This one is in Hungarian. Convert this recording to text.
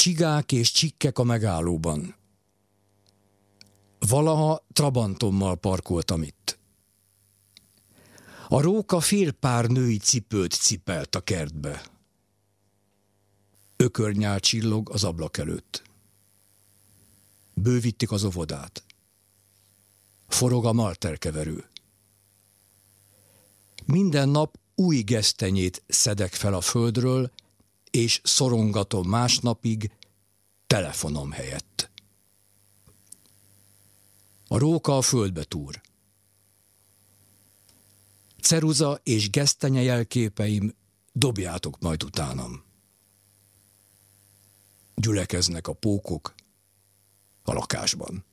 Csigák és csikkek a megállóban. Valaha Trabantommal parkoltam itt. A róka fél pár női cipőt cipelt a kertbe. Ökörnyál csillog az ablak előtt. Bővítik az óvodát. Forog a malterkeverő. Minden nap új gesztenyét szedek fel a földről, és szorongatom másnapig telefonom helyett. A róka a földbe túr. Ceruza és gesztenye jelképeim, dobjátok majd utánam. Gyülekeznek a pókok a lakásban.